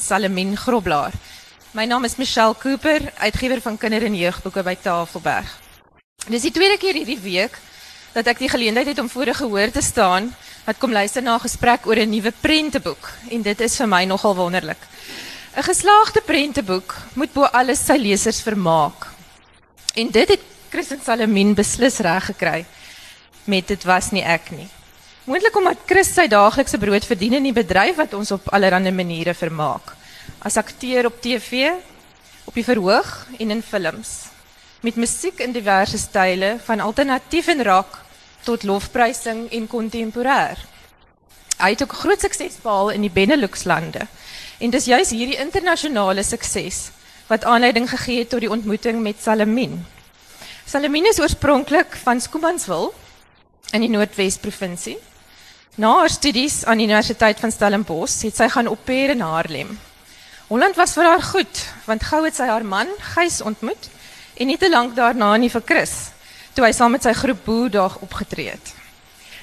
Salamin Groblaar. My naam is Michelle Cooper, uitgewer van kinder- en jeugboeke by Tafelberg. Dis die tweede keer hierdie week dat ek die geleentheid het om voor 'n gehoor te staan wat kom luister na 'n gesprek oor 'n nuwe prenteboek en dit is vir my nogal wonderlik. 'n Geslaagde prenteboek moet bo alles sy lesers vermaak. En dit het Chris en Salamin beslis reg gekry met dit was nie ek nie. Moontlik omdat Chris sy daaglikse brood verdien in die bedryf wat ons op allerlei maniere vermaak. As akteur op TV, op die verhoog en in films. Met musiek in diverse style van alternatief en rock tot lofprysing en kontemporêr. Hy het ook groot sukses behaal in die Benelux lande. En dis juis hierdie internasionale sukses wat aanleiding gegee het tot die ontmoeting met Salamin. Salamin is oorspronklik van Skoomanswil in die Noordwes provinsie. Na haar studies aan die Universiteit van Stellenbosch het sy gaan opper in Haarlem. Holland was vir haar goed, want gou het sy haar man, Gys, ontmoet en nie te lank daarna nie vir Chris, toe hy saam met sy groep Boedag opgetree het.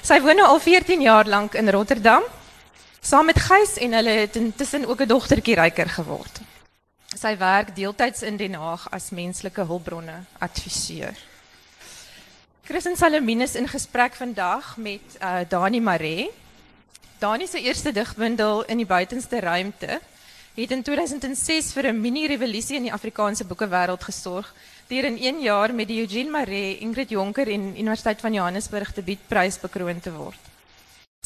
Sy woon nou al 14 jaar lank in Rotterdam, saam met Gys en hulle het intussen ook 'n dogtertjie ryker geword. Sy werk deeltyds in Den Haag as menslike hulpbronne adviseur. Chris en Salaminus in gesprek vandag met uh, Dani Maree. Dani se eerste digbundel in die buitenste ruimte het in 2006 vir 'n mini-revolusie in die Afrikaanse boekewêreld gesorg deur in 1 jaar met die Eugene Maree, Ingrid Jonker en Universiteit van Johannesburg te bied prys bekroon te word.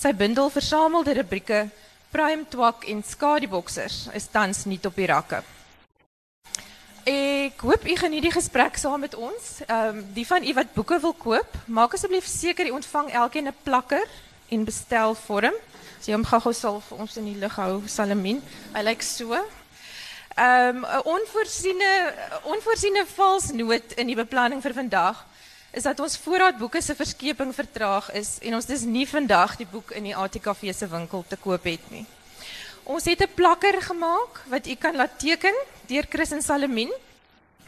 Sy bundel versamelde rubrieke Prime Twak en Skadieboksers is tans nie op die rakke. Ik hoop u geniet die gesprek saam met ons. Ehm die van u wat boeke wil koop, maak asseblief seker u ontvang elkeen 'n plakker en bestel vorm. As jy hom gou-gou sal vir ons in die lig hou, Salamin. Hy lyk so. Ehm 'n in die beplanning vir vandag is dat ons voorraad boeke se verskeping vertraag is en ons dis nie vandag die boek in die ATKV se winkel te koop het nie. Ons het 'n plakker gemaak wat u kan laat teken deur Chris en Salamin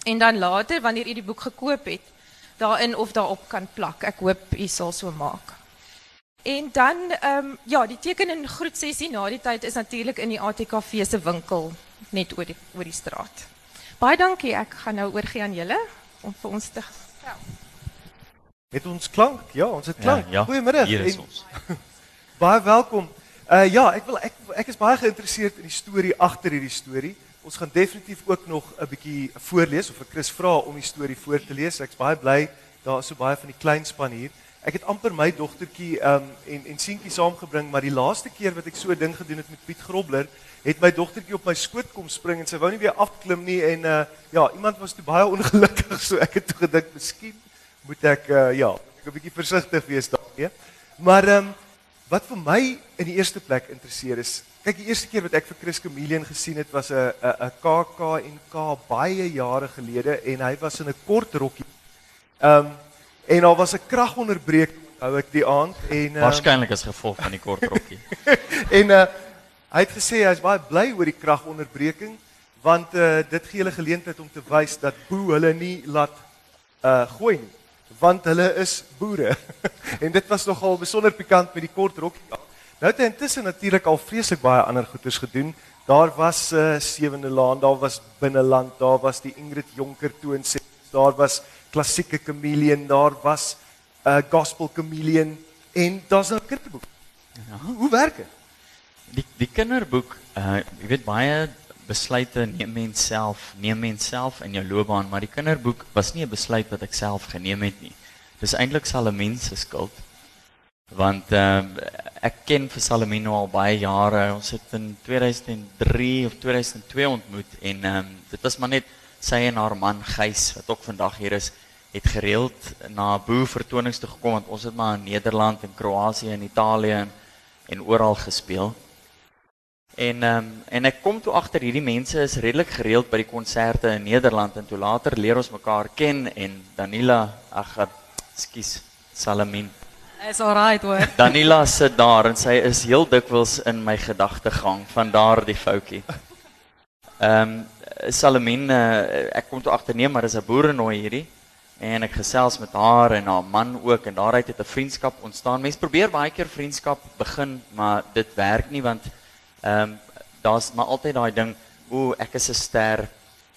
en dan later wanneer u die boek gekoop het, daarin of daarop kan plak. Ek hoop u sal so maak. En dan ehm um, ja, die teken en groet sessie na die tyd is natuurlik in die ATKV se winkel net oor die oor die straat. Baie dankie. Ek gaan nou oorgie aan julle om vir ons te gestel. Het ons klank? Ja, ons het klank. Ja, ja. Goeiemiddag. Hier is en- ons. Baie welkom. Uh ja, ek wil ek ek is baie geïnteresseerd in die storie agter hierdie storie. Ons gaan definitief ook nog 'n bietjie voorlees of vir Chris vra om die storie voor te lees. Ek's baie bly daar is so baie van die klein span hier. Ek het amper my dogtertjie um en en seentjie saamgebring, maar die laaste keer wat ek so 'n ding gedoen het met Piet Grobler, het my dogtertjie op my skoot kom spring en sy wou nie weer afklim nie en uh ja, iemand was toe baie ongelukkig, so ek het toe gedink miskien moet ek uh ja, ek 'n bietjie versigtig wees daarmee. Maar um wat vir my in die eerste plek interesseer is, kyk die eerste keer wat ek vir Chris Chameleon gesien het was 'n 'n 'n KAK&K baie jare gelede en hy was in 'n kort rokkie. Um en daar was 'n kragonderbreking hou ek die aand en um, Waarskynlik as gevolg van die kort rokkie. en uh hy het gesê hy's baie bly oor die kragonderbreking want uh dit gee hulle geleentheid om te wys dat boe hulle nie laat uh gooi nie want hulle is boere. en dit was nogal besonder pikant met die kort rokkie. Nou het hy intussen natuurlik al vreeslik baie ander goeders gedoen. Daar was uh Sewende Laan, daar was Binneland, daar was die Ingrid Jonker toon sê, daar was klassieke chameleon, daar was 'n uh, gospel chameleon en daar's 'n kinderboek. Ja. Hoe, hoe werk dit? Die die kinderboek, uh jy weet baie besluite neem mens self, neem mens self in jou loopbaan, maar die kinderboek was nie 'n besluit wat ek self geneem het nie. Dis eintlik Salamien se skuld. Want ehm ek ken vir Salamien nou al baie jare. Ons het in 2003 of 2002 ontmoet en ehm dit was maar net sy en haar man Gys wat ook vandag hier is het gereeld na boer vertonings toe gekom want ons het maar in Nederland en Kroasie en Italië en, en oral gespeel. En ehm um, en ek kom toe agter hierdie mense is redelik gereeld by die konserte in Nederland en toe later leer ons mekaar ken en Danila ag ekskuus Salamin. Is alright hoor. Danila sit daar en sy is heel dikwels in my gedagtegang van daardie foutjie. Ehm um, Salamin uh, ek kom toe agter nee maar dis 'n boerenooi hierdie en ek gesels met haar en haar man ook en daaruit het 'n vriendskap ontstaan. Mense probeer baie keer vriendskap begin, maar dit werk nie want ehm um, daar's maar altyd daai ding, o, ek is 'n ster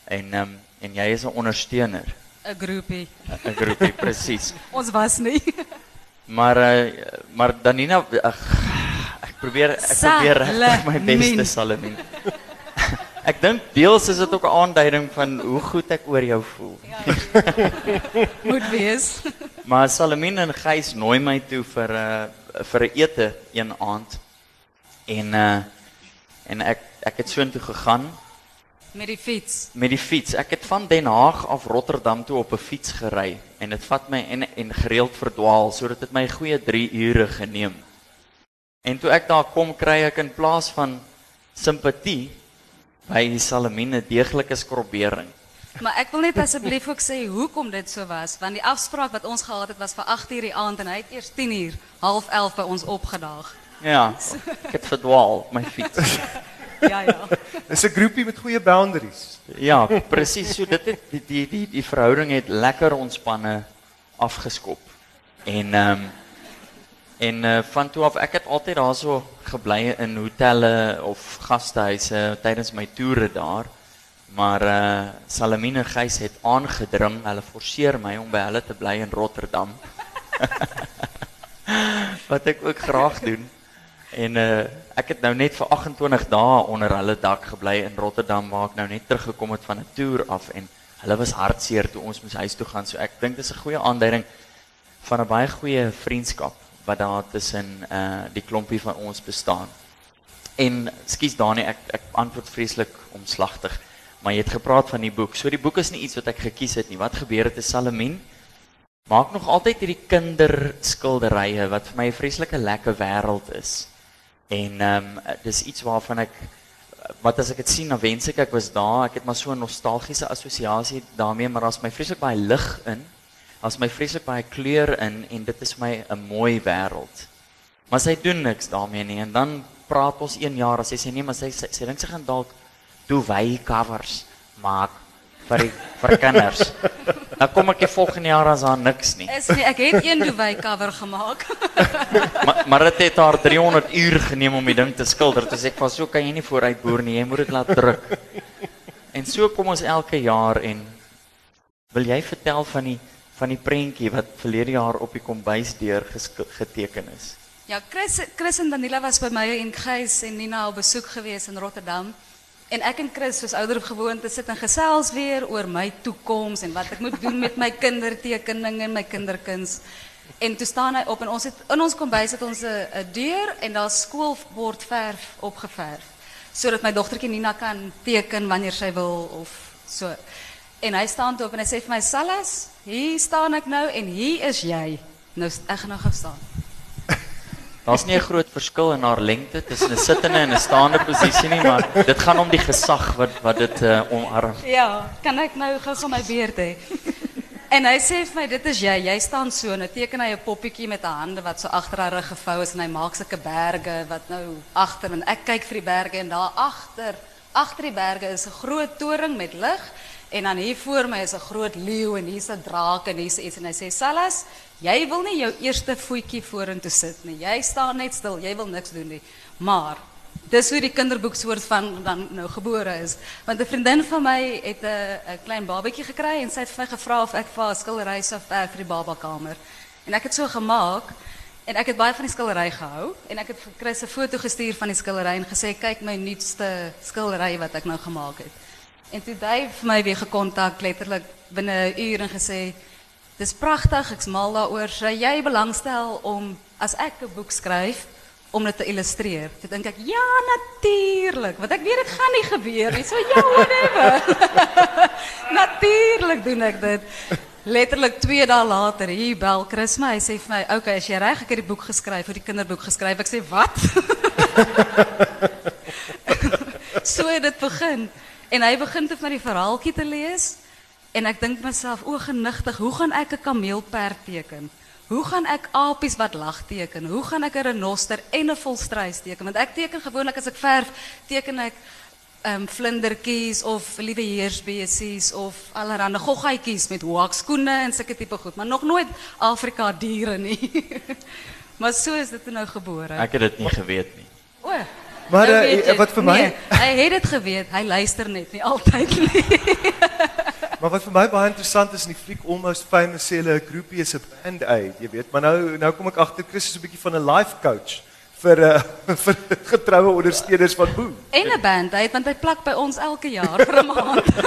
en ehm um, en jy is 'n ondersteuner. 'n Groepie. 'n Groepie presies. Ons was nie. Maar uh, maar Danina ag ek probeer ek probeer regtig my beste. Salamien. ek dink deels is dit ook 'n aanduiding van hoe goed ek oor jou voel. Moet wees. Maar Salamien en Gys nooi my toe vir 'n uh, vir 'n ete een aand. En uh en ek ek het soontoe gegaan Met die fiets. met die fiets. Ek het van Den Haag af Rotterdam toe op 'n fiets gery en dit vat my en en gereeld verdwaal sodat dit my goeie 3 ure geneem. En toe ek daar kom kry ek in plaas van simpatie by Salamine deeglike skrobbering. Maar ek wil net asseblief ook sê hoekom dit so was, want die afspraak wat ons gehad het was vir 8:00 die aand en hy het eers 10:00, half 11 by ons opgedaag. Ja, ek het verdwaal op my fiets. Ja ja. Dis 'n groepie met goeie boundaries. Ja, presies so dit het die die die, die verhouding het lekker ontspanne afgeskop. En ehm um, en uh, van toe af ek het altyd daarso gebly in hotelle of gastehuise tydens my toere daar. Maar uh Salamine Gys het aangedring, hulle forceer my om by hulle te bly in Rotterdam. Wat ek ook graag doen. En uh ek het nou net vir 28 dae onder hulle dak gebly in Rotterdam waar ek nou net teruggekom het van 'n toer af en hulle was hartseer toe ons moes huis toe gaan. So ek dink dis 'n goeie aanduiding van 'n baie goeie vriendskap wat daar tussen uh die klompie van ons bestaan. En skus Dani, ek ek antwoord vreeslik omslagtig, maar jy het gepraat van die boek. So die boek is nie iets wat ek gekies het nie. Wat gebeur het is Salamien maak nog altyd hierdie kinderskilderye wat vir my 'n vreeslike lekker wêreld is. En ehm um, dis iets waarvan ek wat as ek dit sien, dan wens ek ek was daar. Ek het maar so 'n nostalgiese assosiasie daarmee, maar daar's my vreeslik baie lig in. Daar's my vreeslik baie kleur in en dit is my 'n mooi wêreld. Maar sy doen niks daarmee nie en dan praat ons 1 jaar as sy sê nee, maar sy sy, sy dink sy gaan dalk toe wy covers maak vir die, vir kinders. Dan kom ek die volgende jaar as daar niks nie. Is nie, ek het een Dubai cover gemaak. Maar maar dit het haar 300 uur geneem om die ding te skilder. Toe sê ek was so kan jy nie vooruit boer nie. Jy moet dit laat druk. En so kom ons elke jaar en wil jy vertel van die van die prentjie wat verlede jaar op die kombuisdeur gesk- geteken is? Ja, Chris Chris en Danila was by my en Gys en Nina op besoek gewees in Rotterdam. En ek en Chris soos ouer op gewoonte sit en gesels weer oor my toekoms en wat ek moet doen met my kindertekeninge en my kinderkuns. En toe staan hy op en ons het in ons kombuis het ons 'n deur en daar's skoolbordverf opgeverf sodat my dogtertjie Nina kan teken wanneer sy wil of so. En hy staan toe op en hy sê vir my hier staan ek nou en hier is jy. Nou ek gaan nou gou staan. Daar's nie 'n groot verskil in haar lengte tussen 'n sittende en 'n staande posisie nie, maar dit gaan om die gesag wat wat dit uh. Ja, kan ek nou gou-gou my beurt hê? En hy sê vir my dit is jy, jy staan so en dan teken hy 'n poppietjie met 'n hande wat so agter haar rug gevou is en hy maak sulke berge wat nou agter en ek kyk vir die berge en daar agter, agter die berge is 'n groot toring met lig en dan hier voor my is 'n groot leeu en hier's 'n draak en hier's iets en hy sê Salas, jy wil nie jou eerste voetjie vorentoe sit nie. Jy staan net stil, jy wil niks doen nie. Maar Dis hoe die kinderboek soort van dan nou is. Want 'n vriendin van my het 'n 'n klein babatjie gekry en sy het vir my of ek vir haar skildery sou verf vir die babakamer. En ek het so gemaak en ek het baie van die skildery gehou en ek het vir Chris 'n foto gestuur van die skildery en gesê kyk my nuutste skildery wat ek nou gemaak het. En toe het hy vir my weer gekontak letterlik binne 'n uur en gesê dis pragtig, ek's mal daaroor. Sou jy belangstel om as ek 'n boek skryf om dit te illustreer. Toe dink ek, ja, natuurlik, want ek weet dit gaan nie gebeur nie. So ja, whatever. natuurlik doen ek dit. Letterlik 2 dae later hier bel Chris my. Hy sê vir "Oké, okay, as jy reg, ek het boek geskryf, vir die kinderboek geskryf." Ek sê, "Wat?" so het begin. En hy begin toe van die verhaaltjie te lees en ek dink myself, o genigtig, hoe gaan ek 'n kameelperd teken? Hoe gaan ek apies wat lag teken? Hoe gaan ek 'n renoster en 'n volstruis teken? Want ek teken gewoonlik as ek verf, teken ek ehm um, vlindertjies of liewe heersbesies of allerlei goggaatjies met hoekskoene en sulke tipe goed, maar nog nooit Afrika diere nie. maar so is dit nou gebore. Ek het dit nie geweet nie. O. Maar Nou uh, jy- wat vir my nee, hy het dit geweet. Hy luister net nie altyd nie. Maar wat vir my baie interessant is in die fliek Almost Famous sê hulle 'n groepie is 'n band-aid, jy weet. Maar nou nou kom ek agter Chris is 'n bietjie van 'n life coach vir uh, vir getroue ondersteuners van Boom. en 'n band, hy want hy plak by ons elke jaar vir 'n maand.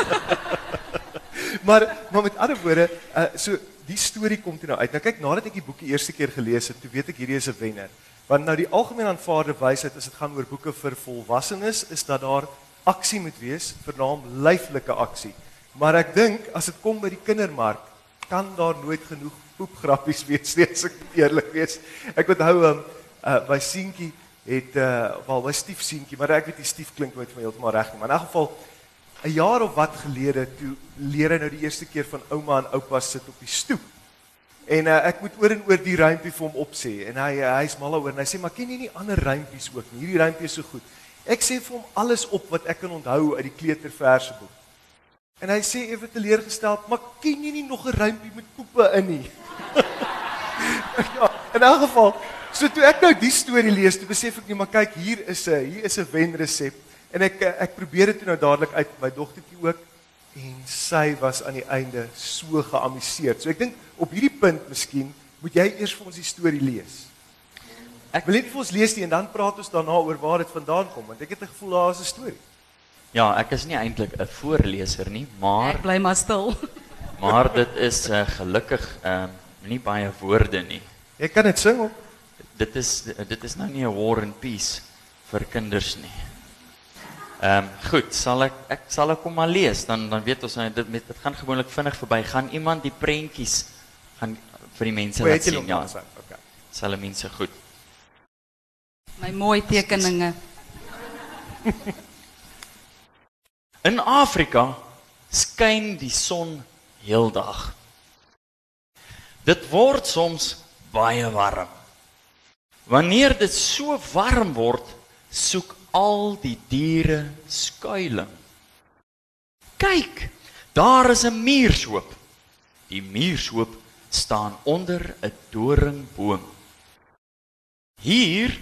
Maar maar met ander woorde, uh, so die storie kom toe nou uit. Nou kyk, nadat ek die boekie eerste keer gelees het, toe weet ek hierdie is 'n wenner. Want nou die algemeen aanvaarde wysheid as dit gaan oor boeke vir volwassenes is dat daar aksie moet wees, vernaam lyflike aksie. Maar ek dink as dit kom by die kindermark, kan daar nooit genoeg poepgrappies wees nie, as ek eerlik wees. Ek onthou um, uh, my seentjie het uh wel my stief seentjie, maar ek weet die stief klink nooit vir my heeltemal reg nie, maar in elk geval 'n jaar of wat gelede toe leer hy nou die eerste keer van ouma en oupa sit op die stoep. En uh, ek moet oor en oor die rympie vir hom opsê en hy uh, hy's mal daaroor en hy sê maar ken jy nie ander rympies ook nie? Hierdie rympie is so goed. Ek sê vir hom alles op wat ek kan onthou uit die kleuterverseboek. En hy sê ewe teleurgesteld, maar ken jy nie nog 'n rympie met poepe in nie? ja, in elk geval, so toe ek nou die storie lees, toe besef ek nie maar kyk, hier is 'n hier is 'n wenresep en ek eh, ek probeer dit nou dadelik uit my dogtertjie ook en sy was aan die einde so geamuseerd. So ek dink op hierdie punt miskien moet jy eers vir ons die storie lees. Ek wil net vir ons lees die en dan praat ons daarna oor waar dit vandaan kom want ek het 'n gevoel daar is 'n storie. Ja, ek is nie eintlik 'n voorleser nie, maar Ek bly maar stil. maar dit is uh, gelukkig ehm um, nie baie woorde nie. Jy kan dit sing op. Dit is dit is nou nie 'n war and peace vir kinders nie. Ehm um, goed, sal ek ek sal ek kom maar lees dan dan weet ons nou dit met dit gaan gewoonlik vinnig verby. Gaan iemand die prentjies gaan vir die mense laat sien ja. Okay. Sal mense goed. My mooi tekeninge. In Afrika skyn die son heeldag. Dit word soms baie warm. Wanneer dit so warm word, soek al die diere skuilings. Kyk, daar is 'n muurshoop. Die muurshoop staan onder 'n doringboom. Hier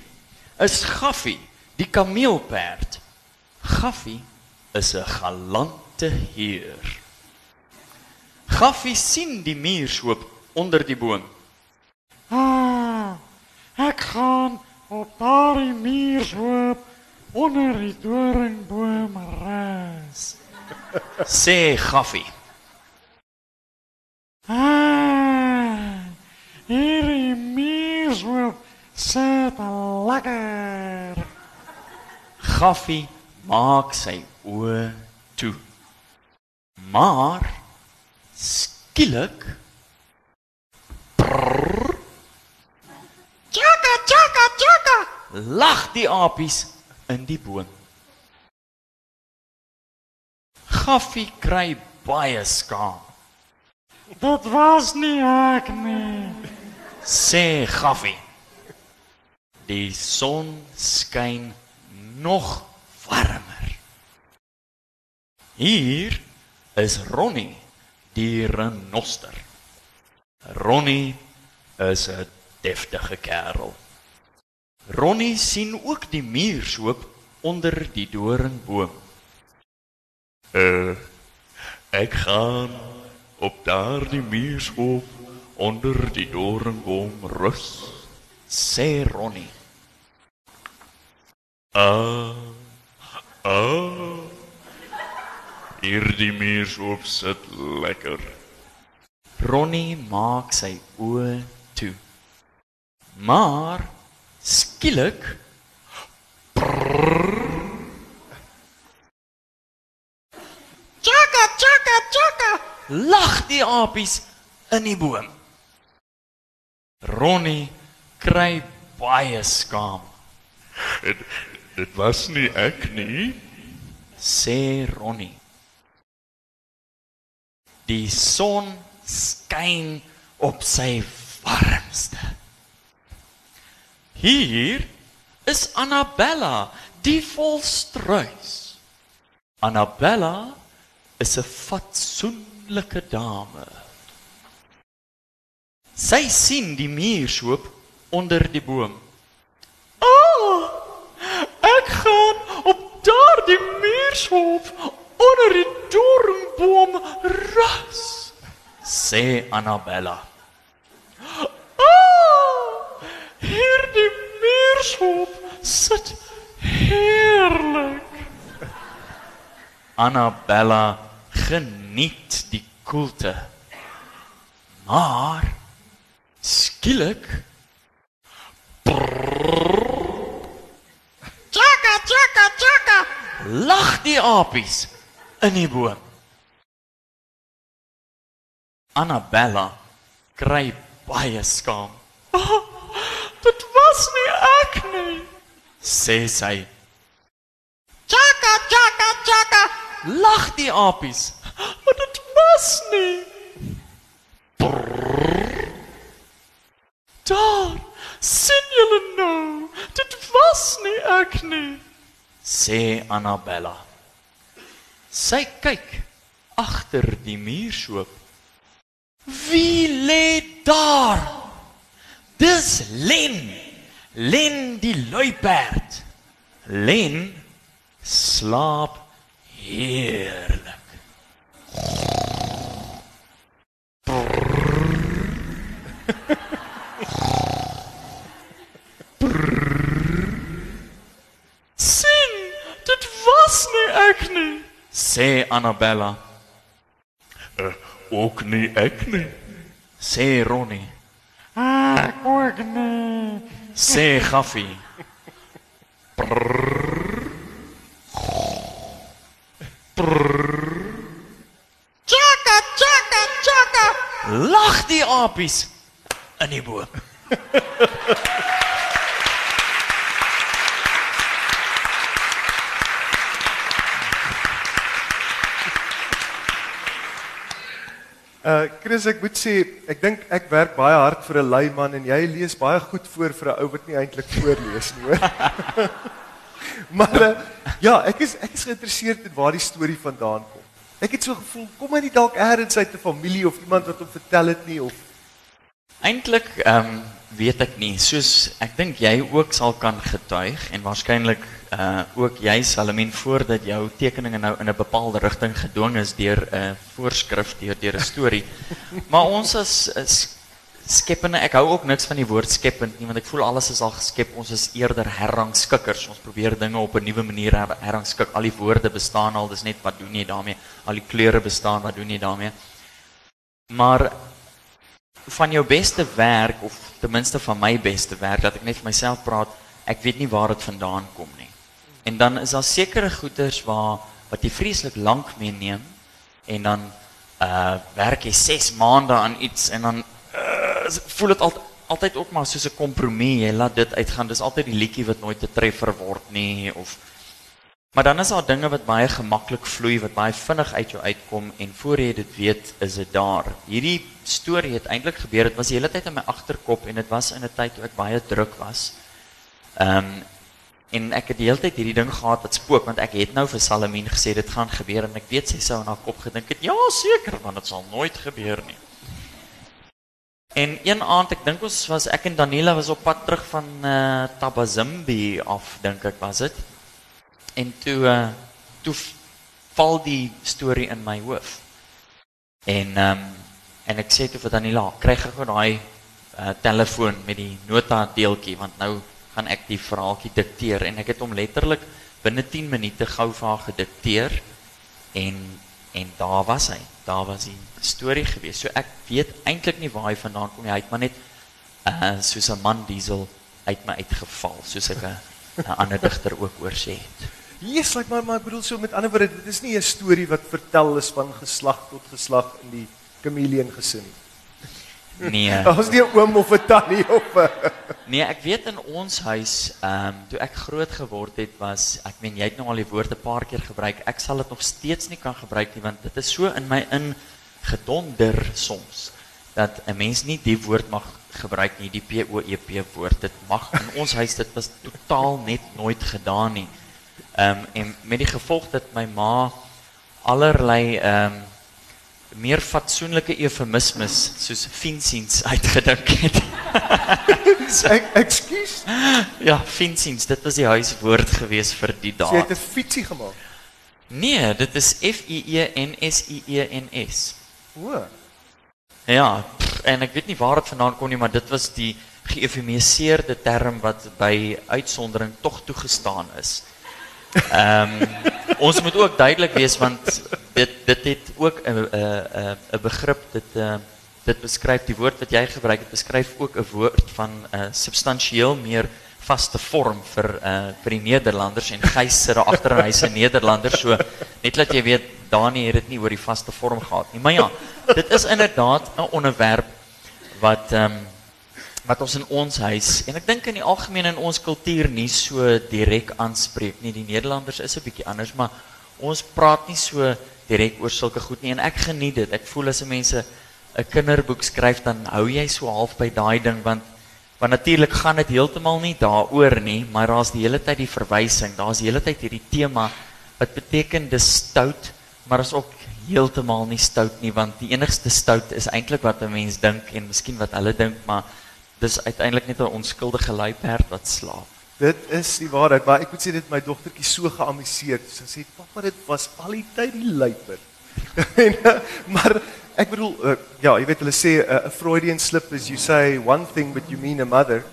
is Gaffie, die kameelperd. Gaffie is 'n galante heer. Gaffie sien die muurshoop onder die boom. Ah, ek gaan op daardie muurshoop onder die doringboom rus. Sê Gaffie. Ah, hierdie muurshoop sit lekker. Gaffie maak sy oë toe. Maar skielik Tjaka, tjaka, tjaka. lag die apies in die boom. Gaffie kry baie skaam. Dit was nie ek nie. Sê Gaffie. Die son skyn nog warmer. Hier is Ronnie, die renoster. Ronnie is 'n deftige kerel. Ronnie sien ook die muurshoop onder die doringboom. Uh, ek gaan op daardie muurshoop onder die doringboom rus, sê Ronnie. Ah, ah. Hierdie muurshoop sit lekker. Ronnie maak sy oë toe. Maar skielik Tjaka, tjaka, tjaka. lag die apies in die boom. Ronnie kry baie skaam. Dit, dit was nie ek nie, sê Ronnie. Die son skyn op sy warmste. Hier is Annabella, die volstruis. Annabella is 'n fatsoenlike dame. Sy sien die muurshoop onder die boom. "O, oh, ek gaan op daardie muurshoop onder die doringboom rus. Sê Annabella. Ah, hierdie muurshoop sit heerlik. Annabella geniet die koelte. Maar skielik Tjaka, tjaka, tjaka. lag die apies in die boom. Annabella kry baie skaam. Dit was nie ek nie. Sê sy, Tjaka, tjaka, tjaka. lag die apies. Maar dit was nie. Daar, sien julle nou? Dit was nie ek nie. Sê Annabella. Sy kyk agter die muurshoop. Wie lê daar? Dis Len. Len die luiperd. Len slaap heerlik. sien, dit was nie ek nie. Sê Annabella. Uh, ook nie ek nie. Sê Ronnie. Ek ook nie. Sê Gaffie. Tjaka, tjaka, tjaka. Lag die apies in die boom. Uh Chris, ek moet sê, ek dink ek werk baie hard vir 'n lui man en jy lees baie goed voor vir 'n ou wat nie eintlik voorlees nie, hoor. maar uh, ja, ek is ek is geïnteresseerd in waar die storie vandaan kom. Ek het so gevoel, kom hy nie dalk eers uit 'n familie of iemand wat hom vertel het nie of Eintlik ehm um, weet ek nie, soos ek dink jy ook sal kan getuig en waarskynlik uh ook jy Salamin voordat jou tekeninge nou in 'n bepaalde rigting gedwing is deur 'n uh, voorskrif deur deur 'n storie. maar ons as is skepende, ek hou ook niks van die woord skepend nie want ek voel alles is al geskep. Ons is eerder herrangskikkers. Ons probeer dinge op 'n nuwe manier her herrangskik. Al die woorde bestaan al, dis net wat doen jy daarmee? Al die kleure bestaan, wat doen jy daarmee? Maar van jou beste werk of ten minste van my beste werk dat ek net vir praat, ek weet nie waar dit vandaan kom nie. En dan is daar sekere goeders waar wat jy vreeslik lank meeneem en dan uh werk jy 6 maande aan iets en dan uh, voel dit al, altyd ook maar soos 'n kompromie. Jy laat dit uitgaan. Dis altyd die liedjie wat nooit 'n treffer word nie of Maar dan is daar dinge wat baie gemaklik vloei, wat baie vinnig uit jou uitkom en voor jy dit weet, is dit daar. Hierdie storie het eintlik gebeur. Dit was die hele tyd in my agterkop en dit was in 'n tyd toe ek baie druk was. Ehm um, en ek het die hele tyd hierdie ding gehad wat spook want ek het nou vir Salamien gesê dit gaan gebeur en ek weet sy sou in haar kop gedink het, ja, seker, want dit sal nooit gebeur nie. En een aand, ek dink ons was ek en Daniela was op pad terug van uh, Tabazimbi af, dink ek was dit. En toe uh, toe val die storie in my hoof. En ehm um, en ek sê toe vir Daniela, kry gou daai uh, telefoon met die nota deeltjie want nou gaan ek die verhaaltjie dikteer en ek het hom letterlik binne 10 minute gou vir haar gedikteer en en daar was hy. Daar was die storie gewees. So ek weet eintlik nie waar hy vandaan kom nie. Hy het maar net uh soos 'n man diesel uit my uitgeval, soos ek 'n ander digter ook oor sê het. Yes, like maar maar ek bedoel so met ander woorde, dit is nie 'n storie wat vertel is van geslag tot geslag in die chameleon gesin nie. Nee. Daar's nie 'n oom of 'n tannie of 'n Nee, ek weet in ons huis, ehm um, toe ek groot geword het, was ek meen jy het nou al die woord 'n paar keer gebruik. Ek sal dit nog steeds nie kan gebruik nie want dit is so in my ingedonder soms dat 'n mens nie die woord mag gebruik nie, die P O E woord. Dit mag in ons huis dit was totaal net nooit gedaan nie. Ehm um, en met die gevolg dat my ma allerlei ehm um, meer fatsoenlike eufemismes soos finsiens uitgedink het. Ek ekskuus. Ja, finsiens, dit was die huiswoord gewees vir die So jy het. 'n fietsie gemaak. Nee, dit is F I E N S I E N S. O. Ja, pff, en ek weet nie waar dit vandaan kom nie, maar dit was die geëufemiseerde term wat by uitsondering tog toegestaan is. Ehm ons moet ook duidelik wees want dit dit ook 'n 'n 'n 'n begrip. Dit uh, dit die woord wat jy gebruik het beskryf ook 'n woord van 'n uh, substansieel meer vaste vorm vir uh, die Nederlanders en Gys sit daar agter en hy's 'n Nederlander so net laat jy weet Dani het dit nie die vaste vorm gehad nie. Maar ja dit is inderdaad 'n onderwerp wat ehm wat ons in ons huis en ek dink in die algemeen in ons kultuur nie so direk aanspreek nie. Die Nederlanders is 'n bietjie anders, maar ons praat nie so direk oor sulke goed nie en ek geniet dit. Ek voel as 'n mense 'n kinderboek skryf dan hou jy so half by daai ding want want natuurlik gaan dit heeltemal nie daaroor nie, maar daar's die hele tyd die verwysing. Daar's die hele tyd hierdie tema wat beteken dis stout, maar is ook heeltemal nie stout nie want die enigste stout is eintlik wat 'n mens dink en miskien wat hulle dink, maar dis uiteindelik net 'n onskuldige luiperd wat slaap. Dit is die waarheid, maar ek moet sê dit my dogtertjie so geamuseer. Sy sê pappa dit was al die tyd die luiper. en, uh, maar ek bedoel uh, ja, jy weet hulle sê 'n uh, Freudian slip is you say one thing but you mean a mother.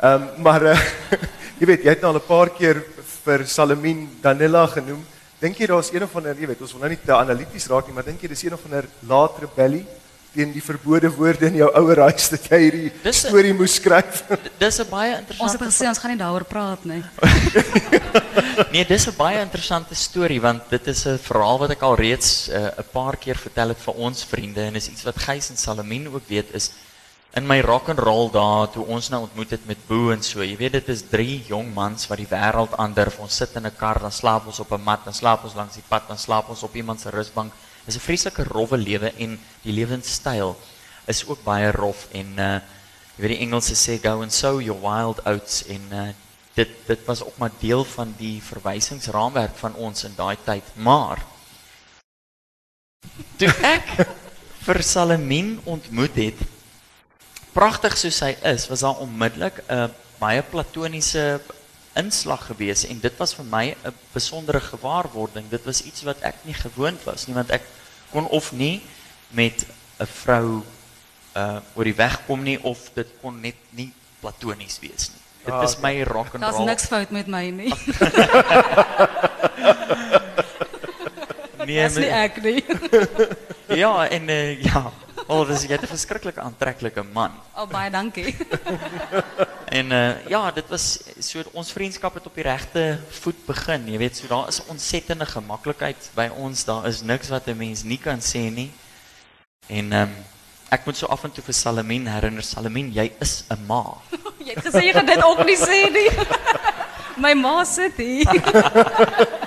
Ehm um, maar uh, jy weet jy het nou al 'n paar keer vir Salamin Danella genoem. Dink jy daar's een of ander, jy weet, ons wil nou nie te analities raak nie, maar dink jy dis een of ander laat rebellie teen die verbode woorde in jou ouer huis dat jy hierdie Dis 'n- storie moes skryf? Dis 'n baie Ons het interessante gesê ons gaan nie daaroor praat nie. Nee, dis 'n baie interessante storie want dit is 'n verhaal wat ek al reeds eh, 'n uh, paar keer vertel het vir ons vriende en is iets wat Gys en Salamien ook weet is in my rock and roll daar toe ons nou ontmoet het met Boo en so. Jy weet dit is drie jong mans wat die wêreld aandurf. Ons sit in 'n kar, dan slaap ons op 'n mat, dan slaap ons langs die pad, dan slaap ons op iemand se rusbank. Dis 'n vreeslike rowwe lewe en die lewenstyl is ook baie rof en uh jy weet die Engelse sê go and sow your wild oats en uh dit dit was ook maar deel van die verwysingsraamwerk van ons in daai tyd. Maar toe ek vir Salamien ontmoet het, pragtig soos hy is, was daar onmiddellik 'n baie platoniese inslag gewees en dit was vir my 'n besondere gewaarwording. Dit was iets wat ek nie gewoond was nie want ek kon of nie met 'n vrou uh oor die weg kom nie of dit kon net nie platonies wees nie. Dit Ah, is my rock and Daar's roll. niks fout met my nie. Nee, Dis nie maar- ek nie. ja, en uh, ja, al dis jy het 'n verskriklik aantreklike man. Oh baie dankie. En uh, ja, dit was so ons vriendskap het op die regte voet begin. Jy weet, so daar is 'n ontsettende gemaklikheid by ons. Daar is niks wat 'n mens nie kan sê nie. En ehm um, ek moet so af en toe vir Salamien herinner, Salamien, jy is 'n ma. Jy het gesê jy gaan dit ook nie sê nie. My ma sit hier.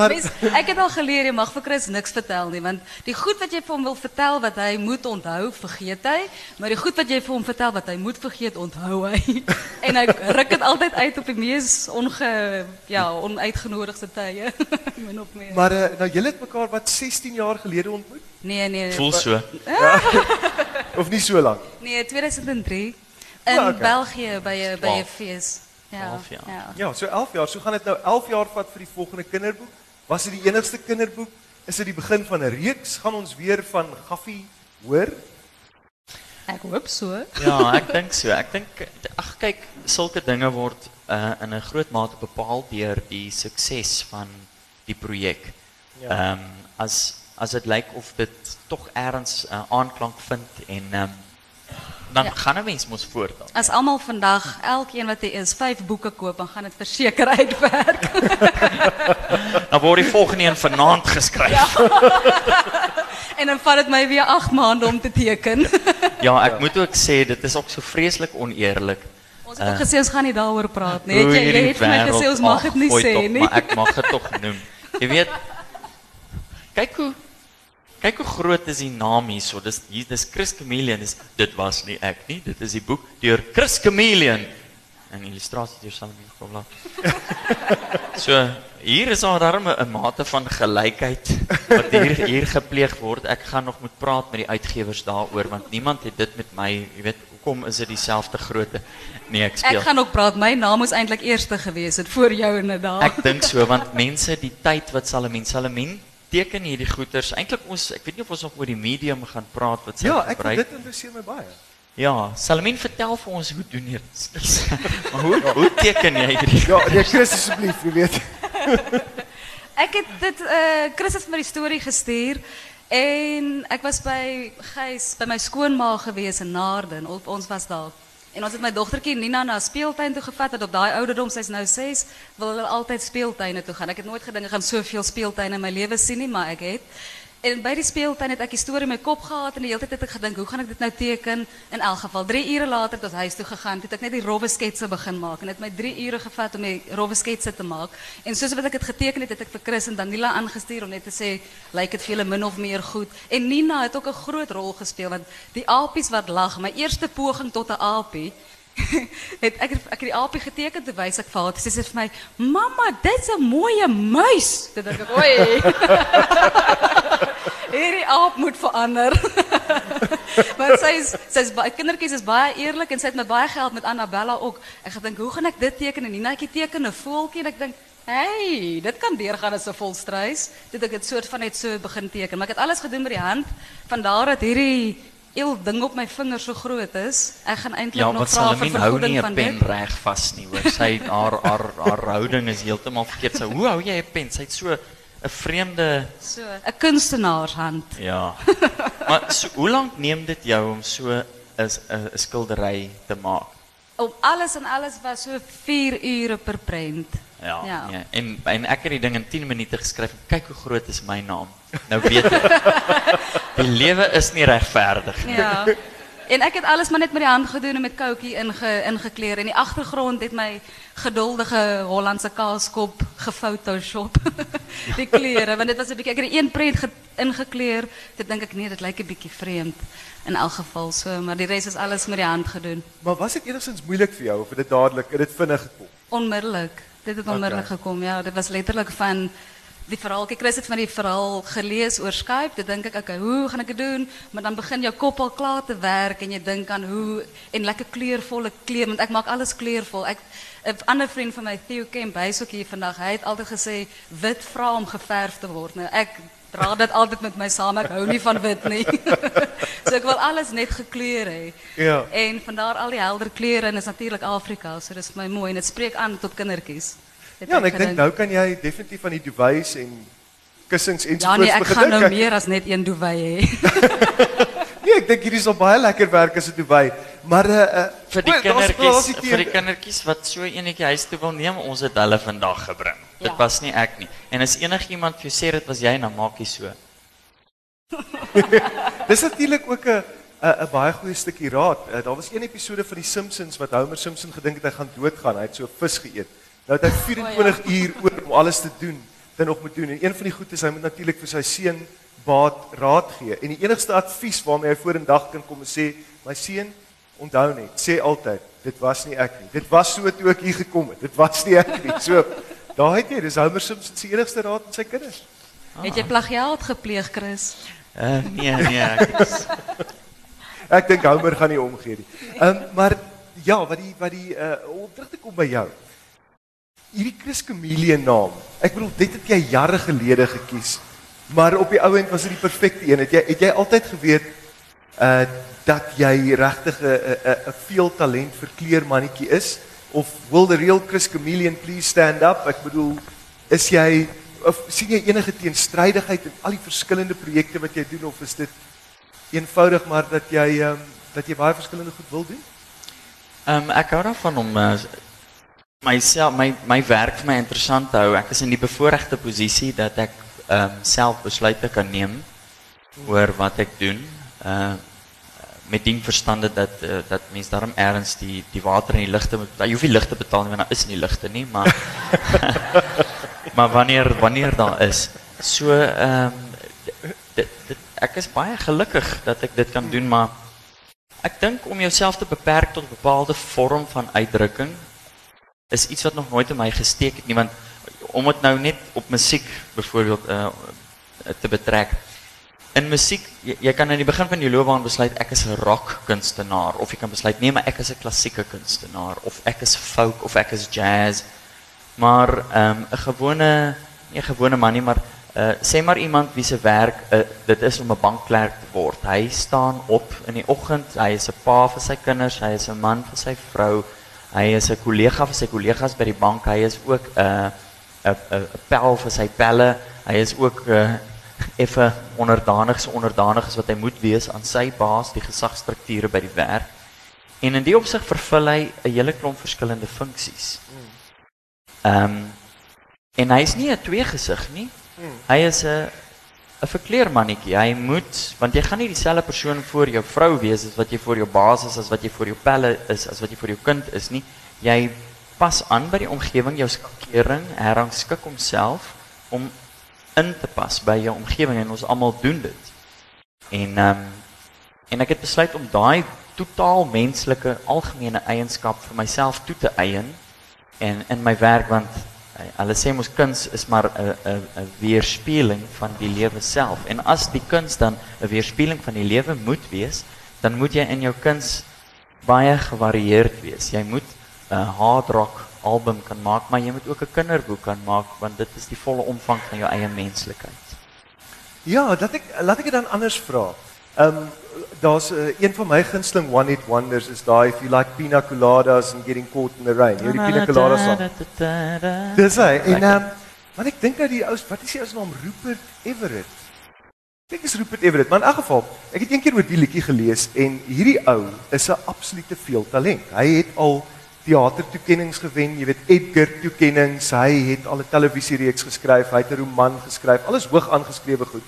Maar Mens, ek het al geleer jy mag vir Chris niks vertel nie want die goed wat jy vir hom wil vertel wat hy moet onthou, vergeet hy, maar die goed wat jy vir hom vertel wat hy moet vergeet, onthou hy. En hy ruk dit altyd uit op die mees onge ja, onuitgenodigde tye. Min of meer. Maar uh, nou julle het mekaar wat 16 jaar gelede ontmoet nee, nee. Voel so. of nie so lank? Nee, 2003 in Ja. België by 'n by 'n Twaalf. fees. Ja. Jaar. ja. Ja, so 11 jaar. So gaan dit nou 11 jaar vat vir die volgende kinderboek. Was dit die enigste kinderboek? Is dit die begin van 'n reeks? Gaan ons weer van Gaffie hoor? Ek hoop so. Ja, ek dink so. Ek dink ag kyk, sulke dinge word uh, in 'n groot mate bepaal deur die sukses van die projek. Ehm Ja. um, as as dit lyk of dit tog eers uh, aanklank vind en ehm um, dan Ja. gaan 'n mens mos voort dan. As almal vandag elkeen wat hy is 5 boeke koop, dan gaan dit verseker uitwerk. Dan word die volgende een vanaand geskryf. Ja. en dan vat dit my weer 8 maande om te teken. ja, ek moet ook sê dit is ook so vreeslik oneerlik. Ons het ook gesê ons gaan nie daaroor praat nie. jy, jy het vir my gesê ons mag ag, dit nie sê nie. Maar ek mag dit tog noem. Jy weet kyk hoe kyk hoe groot is die naam hierso. Dis hier dis Chris Chameleon. Dis dit was nie ek nie. Dit is die boek deur Chris Chameleon. 'n illustrasie deur Salomien Grobler. so hier is daar darm 'n mate van gelykheid wat hier hier gepleeg word. Ek gaan nog moet praat met die uitgewers daaroor want niemand het dit met my, jy weet, hoekom is dit dieselfde grootte? Nee, ek speel. Ek gaan ook praat. My naam moes eintlik eerste gewees het voor jou inderdaad. Ek dink so want mense die tyd wat Salomien Salomien teken hierdie goeters. Eintlik ons ek weet nie of ons nog oor die medium gaan praat wat sy Ja, ek gebruik. dit interesseer my baie. Ja, Salomien vertel vir ons hoe doen jy dit? Skus. maar hoe hoe teken jy hierdie? Ja, nee, Chris asseblief, jy weet. Ek het dit uh Chris het my die storie gestuur en ek was by Gys by my skoonma gewees in Naarden. Ons was daar. En ons het my dogtertjie Nina na speeltuin toe gevat wat op daai ouderdom, sy's nou 6, wil hulle altyd speeltuine toe gaan. Ek het nooit gedink ek gaan soveel speeltuine in my lewe sien nie, maar ek het. En by die speeltuin het ek die storie in my kop gehad en die hele tyd het ek gedink, hoe gaan ek dit nou teken? In elk geval 3 ure later tot huis toe gegaan, het ek net die rowwe sketse begin maak en dit het my 3 ure gevat om die rowwe sketse te maak. En soos wat ek dit geteken het, het ek vir Chris en Danila aangestuur om net te sê, lyk dit vir julle min of meer goed. En Nina het ook 'n groot rol gespeel want die apies wat lag, my eerste poging tot 'n apie het ek ek het die aapie geteken te wys ek vir haar. Sy sê vir my, "Mamma, dit's 'n mooi muis." Toe dink ek, "Oei." Hierdie aap moet verander. Sy is sy's baie kindertjies is baie eerlik en sy het met baie geld met Annabella ook. Ek gedink, "Hoe gaan ek dit teken?" En Ninaatjie teken 'n voeltjie en ek dink, "Hey, dit kan deurgaan as 'n volstruis." Dit ek het soort van net so begin teken, maar ek het alles gedoen met die hand. Vandaar dat hierdie eel ding op my vinger so groot is. Ek gaan eintlik Ja, nog wat vra vir Salomien hou vergoeding nie van 'n dit. pen reg vas nie, hoor. Sy haar haar haar houding is heeltemal verkeerd. Sy, hoe hou jy 'n pen? Sy't so 'n vreemde So, 'n kunstenaarshand. ja. Maar so, hoe lank neem dit jou om so 'n 'n 'n skildery te maak? Om alles en alles was so 4 ure per prent. Ja, Ja. Nee. En en ek het die ding in 10 minute geskryf. Kyk hoe groot is my naam. Nou weet ek. die lewe is nie regverdig nie. Ja. En ek het alles maar net met die hand gedoen en met koutjie inge ingekleer en die agtergrond het my geduldige Hollandse kaaskop gefotoshop. die kleure want dit was 'n bietjie ek het die een prent ge, ingekleer. Dit dink ek nee, dit lyk 'n bietjie vreemd in elk geval so, maar die res is alles met die hand gedoen. Maar was dit enigstens moeilik vir jou of het dit dadelik, het dit vinnig gekom? Onmiddellik. Dit het onmiddellik Oké. gekom. Ja, dit was letterlik van die verhaal. Kyk, Chris het van die verhaal gelees oor Skype. Dit dink ek, okay, hoe gaan ek dit doen? Maar dan begin jou kop al klaar te werk en jy dink aan hoe en lekker kleurvolle kleur want ek maak alles kleurvol. Ek 'n ander vriend van my Theo Kemp, hy's ook hier vandag. Hy het altyd gesê wit vra om geverf te word. Nou ek dra dit altyd met my saam. Ek hou nie van wit nie. so ek wil alles net gekleur hê. Ja. En vandaar al die helder kleure en is natuurlik Afrika, so dis vir my mooi en dit spreek aan tot kindertjies. Het Ja, en ek dink gedink. nou kan jy definitief aan die duvets en kussings en Ja nee, ek begin gaan nou meer as net een hê. Nee, ek dink hierdie sal baie lekker werk as 'n duvet. Maar uh, vir die kindertjies vir die kindertjies wat so enetjie huis toe wil neem, ons het hulle vandag gebring. Dit Ja. was nie ek nie. En as enigiemand vir jou sê dit was jy, dan maak jy so. Dis natuurlik ook 'n 'n baie goeie stukkie raad. Uh, daar was een episode van die Simpsons wat Homer Simpson gedink het hy gaan doodgaan. Hy het so vis geëet. Nou het hy 24 uur oor om alles te doen, dan nog moet doen. En een van die goed is hy moet natuurlik vir sy seun baat raad gee. En die enigste advies waarmee hy vorendag kan kom en sê, my seun, onthou net, sê altyd, dit was nie ek nie. Dit was so toe ek hier gekom het. Dit was nie ek nie. So, daar het jy, dis Homer Simpson se enigste raad aan sy kinders. Het jy plagiaat gepleeg, Chris? Uh, nee, nee, ek is, Ek dink Homer gaan nie omgee nie. Ehm um, maar ja, wat die wat die uh om terug te kom by jou. Hierdie Chris Chameleon naam. Ek bedoel dit het jy jare gelede gekies. Maar op die ou end was dit die perfekte een. Het jy het jy altyd geweet uh dat jy regtig 'n 'n veel talent vir kleermannetjie is of will the real Chris Chameleon please stand up? Ek bedoel is jy of sien jy enige teenstrydigheid in al die verskillende projekte wat jy doen of is dit eenvoudig maar dat jy ehm um, dat jy baie verskillende goed wil doen? um, ek hou daarvan om uh, myself my my werk vir my interessant te hou. Ek is in die bevoordeelde posisie dat ek um, self besluite kan neem oor wat ek doen. Uh met ding verstande dat uh, dat mens daarom ergens die die water en die ligte moet jy hoef nie ligte betaal nie want daar is nie ligte nie, maar maar wanneer wanneer daar is. So ehm dit ek is baie gelukkig dat ek dit kan doen, maar ek dink om jouself te beperk tot 'n bepaalde vorm van uitdrukking is iets wat nog nooit in my gesteek het nie want om dit nou net op musiek byvoorbeeld uh, te betrek. In musiek, jy, jy kan in die begin van jou loopbaan besluit ek is 'n rock kunstenaar of jy kan besluit nee, maar ek is 'n klassieke kunstenaar of ek is folk of ek is jazz. Maar um, 'n gewone nie 'n gewone man nie, maar uh, sê maar iemand wie se werk uh, dit is om 'n bankklerk te word. Hy staan op in die oggend, hy is 'n pa vir sy kinders, hy is 'n man vir sy vrou. Hy is 'n kollega vir sy kollegas by die bank. Hy is ook uh, 'n pel vir sy pelle. Hy is ook 'n uh, effe onderdanig, so onderdanig as wat hy moet wees aan sy baas, die gesagstrukture by die werk. En in die opsig vervul hy 'n hele klomp verskillende funksies. Ehm um, en hy's nie 'n tweegesig nie. Hy is 'n 'n verkleermannetjie. Hy moet want jy gaan nie dieselfde persoon voor jou vrou wees as wat jy voor jou baas is, as wat jy voor jou pelle is, as wat jy voor jou kind is nie. Jy pas aan by die omgewing, jou skakering herrangskik homself om in te pas by jou omgewing en ons almal doen dit. En ehm um, en ek het besluit om daai totaal menslike algemene eienskap vir myself toe te eien en in my werk want eh, hulle sê mos kuns is maar 'n 'n 'n weerspieëling van die lewe self. En as die kuns dan 'n weerspieëling van die lewe moet wees, dan moet jy in jou kuns baie gevarieerd wees. Jy moet 'n hard rock album kan maak, maar jy moet ook 'n kinderboek kan maak want dit is die volle omvang van jou eie menslikheid. Ja, dat ek laat ek dit dan anders vra. Ehm um, daar's uh, een van my gunsteling one hit wonders is daai if you like pina coladas and getting caught in the rain. Jy weet die pina colada song. Dis hy. En um, want ek dink nou die ou wat is die ou se naam Rupert Everett. Ek is Rupert Everett, maar in elk geval, ek het eendag oor die liedjie gelees en hierdie ou is 'n absolute veeltalent. Hy het al teatertoekennings gewen, jy weet Edgar toekennings, hy het al 'n televisiereeks geskryf, hy het 'n roman geskryf, alles hoog aangeskrewe goed.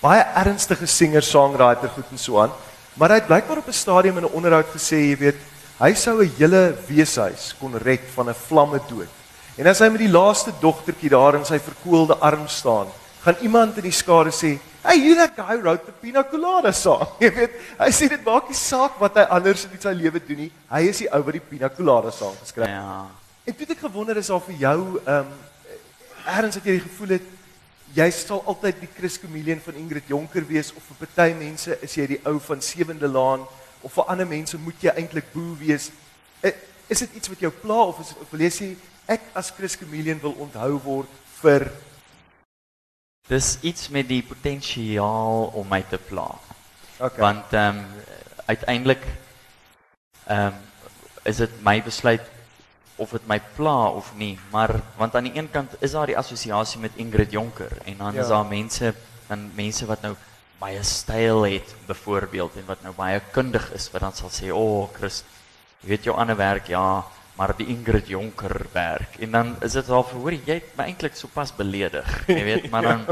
Baie ernstige singer-songwriter goed en so aan. Maar hy het blykbaar op 'n stadium in 'n onderhoud gesê, jy weet, hy sou 'n hele weeshuis kon red van 'n vlamme dood. En as hy met die laaste dogtertjie daar in sy verkoelde arm staan, gaan iemand in die skare sê, "Hey, you that guy wrote the Pina Colada song." Jy weet, hy sê dit maak nie saak wat hy anders in sy lewe doen nie. Hy is die ou wat die Pina Colada song geskryf het. Ja. En toe het ek gewonder is daar vir jou ehm um, erns dat jy die gevoel het jy sal altyd die Chris Chameleon van Ingrid Jonker wees of vir party mense is jy die ou van Sewende Laan of vir ander mense moet jy eintlik boe wees. Eh, Is dit iets wat jou pla of is of wil jy sê ek as Chris Chameleon wil onthou word vir Dis iets met die potensiaal om my te pla. Okay. Want ehm um, uiteindelik ehm um, is dit my besluit of dit my pla of nie, maar want aan die een kant is daar die assosiasie met Ingrid Jonker en dan Ja. is daar mense dan mense wat nou baie styl het byvoorbeeld en wat nou baie kundig is wat dan sal sê, "O, oh, Chris, jy weet jou ander werk, ja, maar die Ingrid Jonker werk." En dan is dit al hoor jy het my eintlik sopas beledig, jy weet, maar dan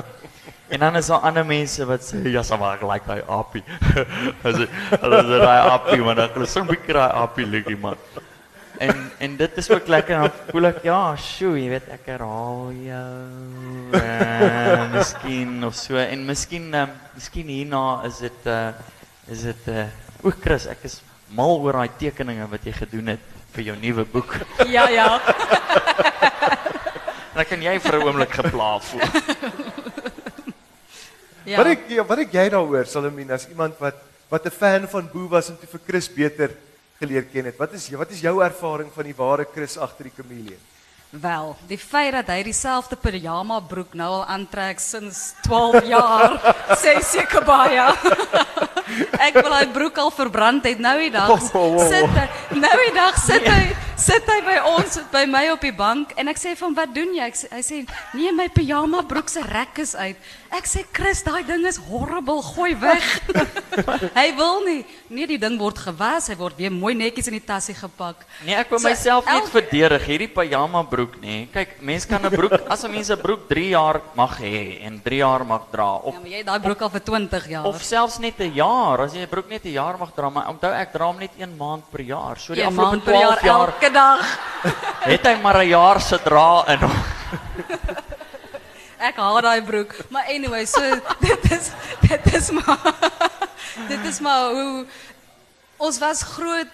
En dan is daar ander mense wat sê ja, so maar like daai appie. Hulle sê daai appie, maar dan hulle sing bietjie daai appie liedjie man. En en dit is ook lekker dan voel ek ja, sjoe, jy weet ek herhaal jou. Uh, miskien of so en miskien uh, miskien hierna is dit uh is dit uh o Chris, ek is mal oor daai tekeninge wat jy gedoen het vir jou nuwe boek. Ja, ja. Dan kan jy vir 'n oomblik gepla voel. ja. Wat ek ja, wat ek jy daaroor Salomien as iemand wat wat 'n fan van Boe was en toe vir Chris beter geleer ken het. Wat is wat is jou ervaring van die ware Chris agter die kameleon? Wel, die feit dat hy dieselfde pyjama broek nou al aantrek sinds 12 jaar, sê seker baie. Ek wil hy broek al verbrand het nou die dag. Sit hy, nou die dag sit hy sit hy by ons by my op die bank en ek sê van wat doen jy? Ek sê, hy sê nee, my pyjama broek se rek is uit. Ek sê Chris, daai ding is horrible, gooi weg. hy wil nie. Nee, die ding word gewas, hy word weer mooi netjies in die tassie gepak. Nee, ek wil So, myself net elke- verdedig. Hierdie pyjama broek, nê. Kyk, mense kan 'n broek as 'n mens 'n broek 3 jaar mag hê en 3 jaar mag dra of Ja, maar jy het daai broek al vir 20 jaar. of selfs net 'n jaar. As jy 'n broek net 'n jaar mag dra, maar onthou ek dra hom net 1 maand per jaar. So die afgelope maand per 12 jaar, jaar elke dag. het hy maar 'n jaar se dra in hom. Ek daai broek. Maar anyway, so dit is dit is maar dit is maar hoe ons was groot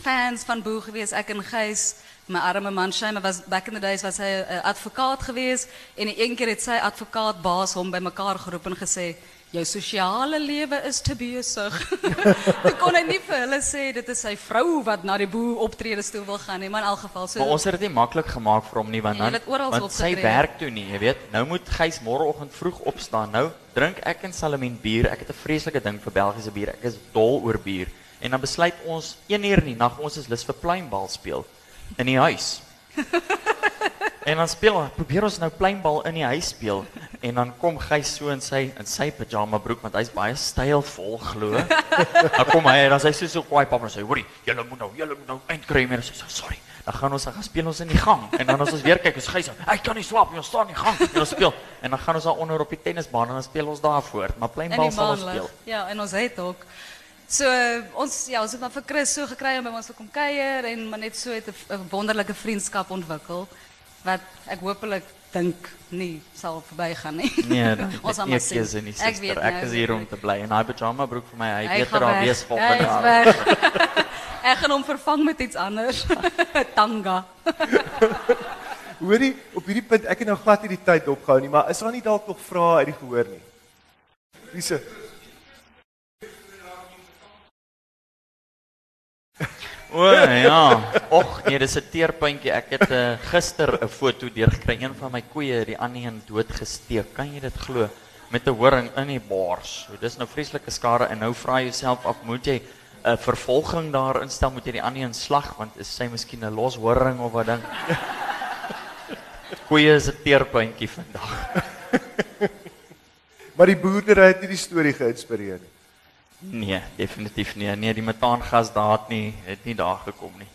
fans van Boe gewees ek en Gys My arme man Shane was back in the days was hy 'n advokaat geweest en een keer het sy advokaat baas hom bymekaar geroep en gesê jou sosiale lewe is te besig. Toe kon hy nie vir hulle sê dit is sy vrou wat na die boer optredes toe wil gaan nie, maar in elk geval so Maar ons het dit nie maklik gemaak vir hom nie want Nee, dan want sy werk toe nie, jy weet. Nou moet Gys môreoggend vroeg opstaan. Nou drink ek en Salamien bier. Ek het 'n vreeslike ding vir Belgiese bier. Ek is dol oor bier. En dan besluit ons 1 uur in die nag ons is lus vir pleinbal speel in die huis. En dan speel ons, probeer ons nou pleinbal in die huis speel en dan kom Gys so in sy in sy pyjama broek want hy's baie stylvol glo. Dan kom hy en dan sê hy so kwaai pap en sê hoorie, julle moet nou, julle moet nou eindkry meer. Sy sê sorry. Dan gaan ons dan gaan speel ons in die gang en dan as ons weer kyk, is Gys, ek kan nie slaap nie, ons staan in die gang en ons speel en dan gaan ons daar onder op die tennisbaan en dan speel ons daar voort, maar in pleinbal sal ons speel. Ja, en ons het ook so ons ja, ons het maar vir Chris so gekry om by ons te kom kuier en maar net so het 'n wonderlike vriendskap ontwikkel wat ek hopelik dink nie sal verbygaan nie. Nee, dan Ons gaan nie maar sien. keuse nie, Ek weet Ek nou, is hier om te bly en daai pyjama broek vir my, hy Hy weet daar weg. wees volgende is jaar. weg. Ek gaan hom vervang met iets anders. Tanga. Hoorie, op hierdie punt ek het nou glad nie die tyd opgehou nie, maar is daar nie dalk nog vrae uit die gehoor nie? Lise. O ja. Och nee, dis 'n teerpuntjie. Ek het uh, gister 'n foto deurgekry. Een van my koeie het die ander een doodgesteek. Kan jy dit glo? Met 'n horing in die bors. So, dis nou vreeslike skade en nou vra jy jouself af, moet jy 'n uh, vervolging daar instel? Moet jy die ander een slag want is sy miskien 'n los horing of wat ding? Koeie is 'n teerpuntjie vandag. Maar die boerdery het nie die storie geïnspireer nie. Nee, definitief nie. Nee, die metaangas daar het nie het nie daar gekom nie.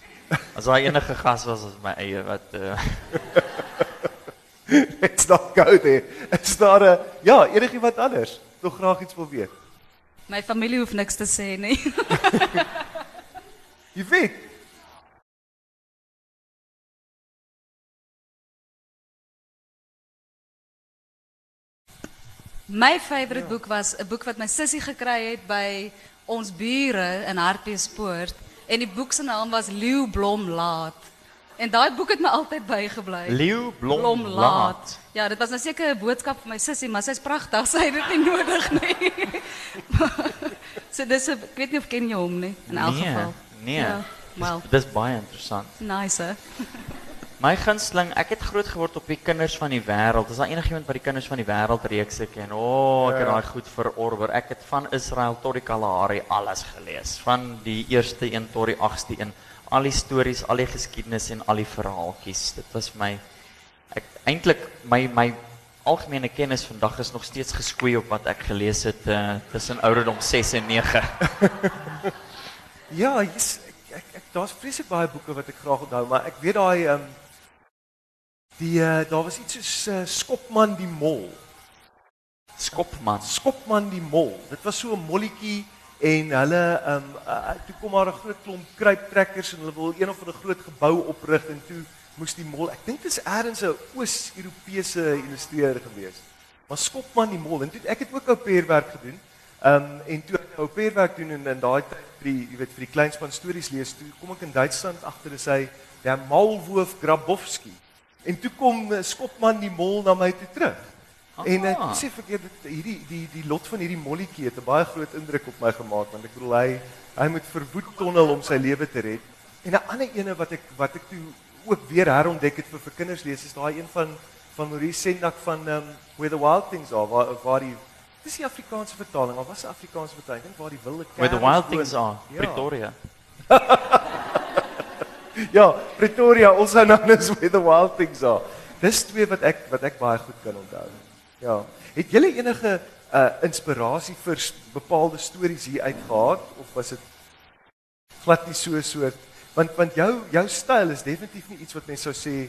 As daar enige gas was as my eie wat uh, Dit's not go there. Is daar 'n ja, enigiemand anders nog graag iets wil weet? My familie hoef niks te sê nie. Jy weet, My favourite boek was 'n boek wat my sussie gekry het by ons bure in Hartbeespoort en die boek se naam was Leeu Blom Laat. En daai boek het my altyd bygebly. Leeu Blom Laat. Ja, dit was nou seker 'n boodskap vir my sussie, maar sy's pragtig. Sy het dit nie nodig nie. so dis 'n ek weet nie of ken jy hom nie in elk Nee, geval. nee. Ja, wel, Dis baie interessant. nice. Hè? My gunsteling, ek het groot geword op die kinders van die wêreld. Is daar enigiemand wat die kinders van die wêreld reekse ken? O, oh, ek het Ja. daai goed verorber. Ek het van Israel tot die Kalahari alles gelees, van die eerste een tot die 8ste een. Al die stories, al die geskiedenis en al die verhaaltjies. Dit was my ek eintlik my my algemene kennis vandag is nog steeds geskoei op wat ek gelees het uh, tussen ouderdom 6 en 9. ja, jy's ek ek, ek daar's vreeslik baie boeke wat ek graag onthou, maar ek weet daai um, die uh, daar was iets soos uh, Skopman die mol. Skopman. Skopman die mol. Dit was so 'n molletjie en hulle ehm um, uh, toe kom maar 'n groot klomp kruiptrekkers en hulle wil een of ander groot gebou oprig en toe moes die mol, ek dink dit is eers 'n Oos-Europese illustreerder gewees. Maar Skopman die mol en toe ek het ook ou peerwerk gedoen. Ehm um, en toe ek ou peerwerk doen en in daai tyd vir die jy weet vir die kleinspan stories lees, toe kom ek in Duitsland agter is hy der Maulwurf Grabowski. En toe kom uh, Skopman die mol na my toe terug. En ek Ah. sê vir keer dit hierdie die die lot van hierdie molletjie het 'n baie groot indruk op my gemaak want ek bedoel hy hy moet verwoed tonnel om sy lewe te red. En 'n ander ene wat ek wat ek toe ook weer herontdek het vir vir kinders lees is daai een van van Maurice Sendak van um, Where the Wild Things Are waar waar die dis die Afrikaanse vertaling of was 'n Afrikaanse vertaling Ek waar die wilde Where the wild woon. things are, Ja. Pretoria. Ja, Pretoria, also known as where the wild things are. Dis twee wat ek wat ek baie goed kan onthou. Ja. Het julle enige uh inspirasie vir bepaalde stories hier uit gehad of was dit glad nie so soort want want jou jou styl is definitief nie iets wat mense sou sê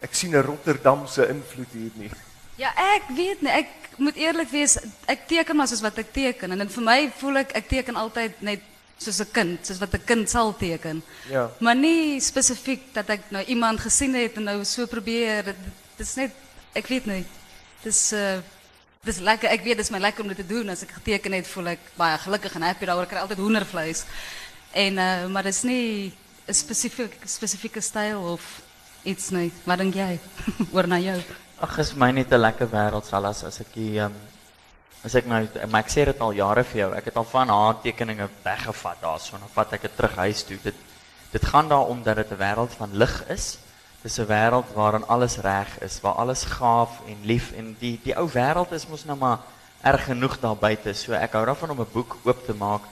ek sien 'n Rotterdamse invloed hier nie. Ja, ek weet nie, ek moet eerlik wees, ek teken maar soos wat ek teken en dit vir my voel ek ek teken altyd net soos 'n kind, soos wat 'n kind sal teken. Ja. Maar nie spesifiek dat ek nou iemand gesien het en nou so probeer. Dit is net ek weet nie. Dis uh dis lekker. Ek weet dit is my lekker om dit te doen. As ek geteken het, voel ek baie gelukkig en happy daaroor. Ek kry altyd hoendervleis. En uh maar dis nie 'n spesifieke spesifieke styl of iets nie. Wat dink jy? Oor na jou. Ag, is my net 'n lekker wêreld sal as as ek die ehm as ek nou maar ek sê dit al jare vir jou. Ek het al van haar tekeninge weggevat daarso en dan vat ek dit terug huis toe. Dit dit gaan daaroor dat dit 'n wêreld van lig is. Dis 'n wêreld waarin alles reg is, waar alles gaaf en lief en die die ou wêreld is mos nou maar erg genoeg daar buite. So ek hou daarvan om 'n boek oop te maak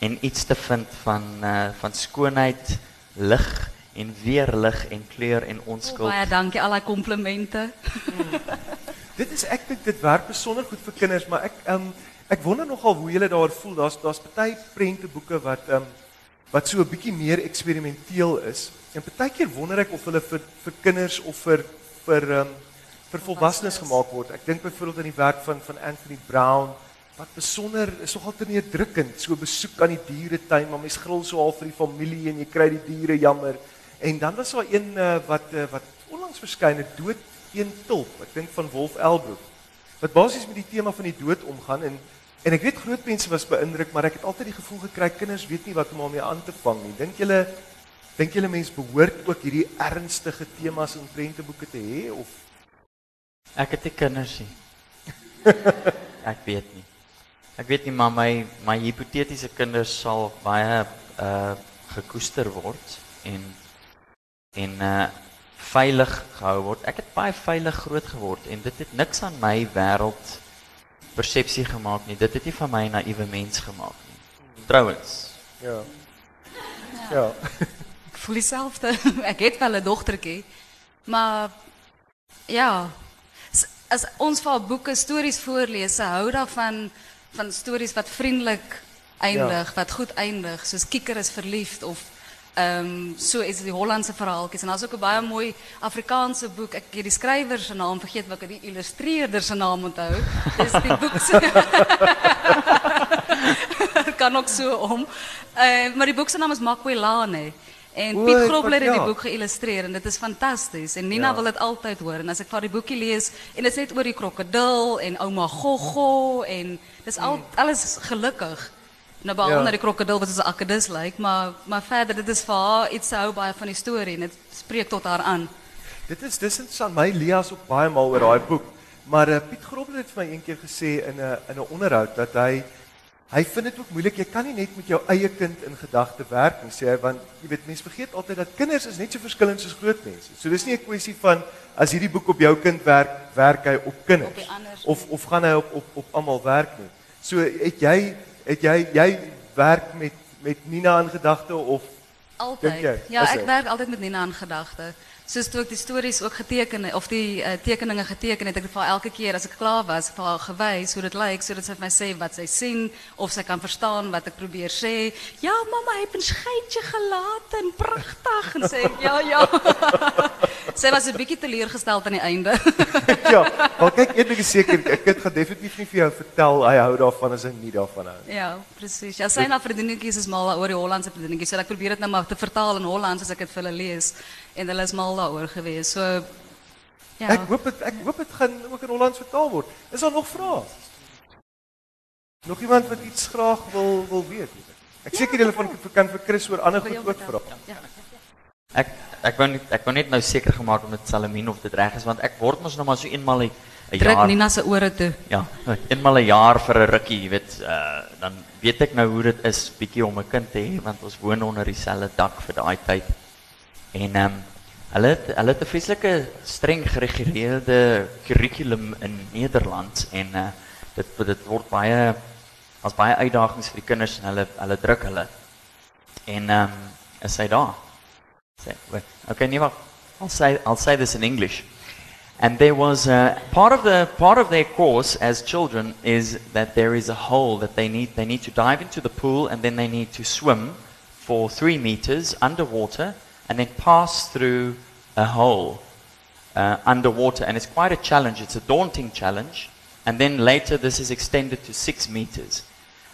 en iets te vind van uh van skoonheid, lig en weer lig en kleur en Oh, onskuld. baie dankie al daai komplimente. Dit is ek dink dit werk besonder goed vir kinders, maar ek ehm ek wonder nogal hoe julle daar voel. Daar's daar's party prenteboeke wat ehm wat so 'n bietjie meer eksperimenteel is. En partykeer wonder ek of hulle vir vir kinders of vir vir ehm vir volwassenes gemaak word. Ek dink byvoorbeeld aan die werk van van Anthony Brown wat besonder is nogal te neerdrukkend. So besoek aan die dieretuin, maar mens gril so half vir die familie en jy kry die diere jammer. En dan was daar een uh, wat uh, wat onlangs verskyn het, dood een tulp. Ek dink van Wolf Elbroek. Wat basies met die tema van die dood omgaan en en ek weet groot mense was beïndruk, maar ek het altyd die gevoel gekry kinders weet nie wat om daarmee aan te vang nie. Dink julle dink julle mense behoort ook hierdie ernstige temas in prenteboeke te hê of Ek het nie kinders nie. ek weet nie. Ek weet nie maar my my hipotetiese kinders sal baie uh gekoester word en en uh veilig gehou word. Ek het baie veilig groot geword en dit het niks aan my wêreld persepsie gemaak nie. Dit het nie van my 'n naïewe mens gemaak nie. Trouwens, ja. Ja. Ek voel dieselfde. Ek het wel 'n dogtertjie, maar ja, as ons vir boeke stories voorlees, sy hou daarvan van stories wat vriendelik eindig, wat goed eindig, soos Kieker is verliefd of um, so is die Hollandse verhaaltjies en daar's ook 'n baie mooi Afrikaanse boek. Ek het die skrywer se naam vergeet, maar ek het die illustreerder se naam onthou. Dis die boek se kan ook so om. Uh, maar die boek se naam is Makwelane. En Piet Grobler het ja. die boek geïllustreer en dit is fantasties. En Nina Ja. wil dit altyd hoor. En ek vir haar die boekie lees en dit is net oor die krokodil en ouma Goggo en dis al alles gelukkig. Nou Hmm. Ja. die krokodil wat soos 'n akedus lyk, maar maar verder dit is haar iets hou baie van die storie en dit spreek tot haar aan. Dit is dis interessant. My Leas ook baie maal oor daai boek. Maar uh, Piet Grobler het vir my eendag gesê in 'n in 'n onderhoud dat hy hy vind dit ook moeilik. Jy kan nie net met jou eie kind in gedagte werk nie, sê hy, want jy weet mense vergeet altyd dat kinders is net so verskillend soos groot mense. So dis nie 'n kwessie van as hierdie boek op jou kind werk, werk hy op kinders Op die of of gaan hy op op op almal werk nie. So het jy het jy jy werk met met Nina in gedagte of Altyd. Ja, ek dit? werk altyd met Nina in gedagte. Soos toe ek die stories ook geteken het of die uh, tekeninge geteken het, ek het vir elke keer as ek klaar was, vir haar gewys hoe dit lyk sodat sy vir my sê wat sy sien of sy kan verstaan wat ek probeer sê. Ja, mamma, het 'n skytjie gelaat en pragtig en sê ek, ja, ja. sy was 'n bietjie teleurgesteld aan die einde. ja, maar kyk een ding is seker, 'n kind gaan definitief nie vir jou vertel hy hou daarvan as hy nie daarvan hou. ja, presies. Ja, sy na vriendinnetjies is mal oor die Hollandse vriendinnetjies. So ek probeer dit nou maar te vertaal in Hollands as ek dit vir hulle lees en hulle is mal daaroor gewees. So ja. Ek hoop dit ek hoop dit gaan ook in Hollands vertaal word. Is daar nog vrae? Nog iemand wat iets graag wil wil weet? Ek seker julle van kan vir Chris oor ander goed ook vra. Ja. Ek ek wou net ek wou net nou seker gemaak om dit Salamien of dit reg is want ek word mos nou maar so eenmal 'n 'n Druk jaar Nina se ore toe. ja, eenmal 'n jaar vir 'n rukkie, jy weet, uh, dan weet ek nou hoe dit is bietjie om 'n kind te hê want ons woon onder dieselfde dak vir daai tyd. En ehm um, hulle hulle het 'n vreeslike streng gereguleerde kurrikulum in Nederland en uh, dit dit word baie as baie uitdagings vir die kinders en hulle hulle druk hulle. En ehm um, is hy daar? Okay, nee. I'll say I'll say this in English. And there was uh, part of the part of their course as children is that there is a hole that they need they need to dive into the pool and then they need to swim for three meters underwater and then pass through a hole uh, underwater and it's quite a challenge. It's a daunting challenge. And then later this is extended to six meters.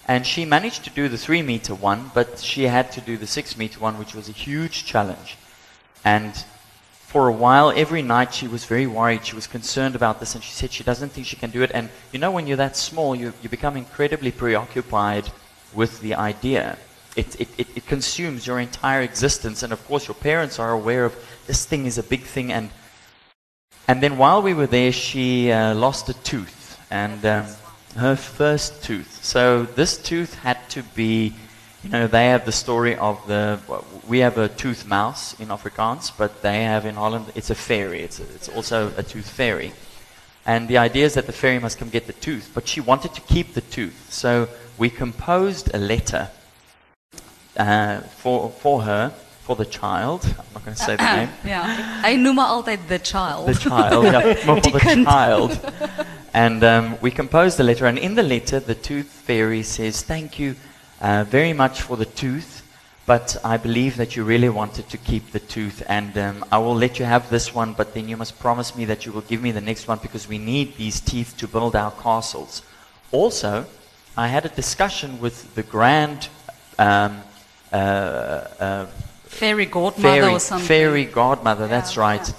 And she managed to do the three meter one, but she had to do the six meter one, which was a huge challenge. And for a while, every night she was very worried. She was concerned about this, and she said she doesn't think she can do it. And you know, when you're that small, you, you become incredibly preoccupied with the idea. It, it, it, it consumes your entire existence. And of course, your parents are aware of this thing is a big thing. And, and then while we were there, she uh, lost a tooth. And um, her first tooth. So this tooth had to be, you know, they have the story of the, we have a tooth mouse in Afrikaans, but they have in Holland, it's a fairy. It's, a, it's also a tooth fairy. And the idea is that the fairy must come get the tooth, but she wanted to keep the tooth. So we composed a letter uh, for, for her, for the child. I'm not going to say the name. Ja, hy noem maar altyd the child. The child, yeah, more for the child. And um, we composed the letter, and in the letter, the tooth fairy says, Thank you uh, very much for the tooth, but I believe that you really wanted to keep the tooth, and um, I will let you have this one, but then you must promise me that you will give me the next one because we need these teeth to build our castles. Also, I had a discussion with the grand um, uh, Fairy godmother fairy, or something. fairy godmother, that's right. yeah.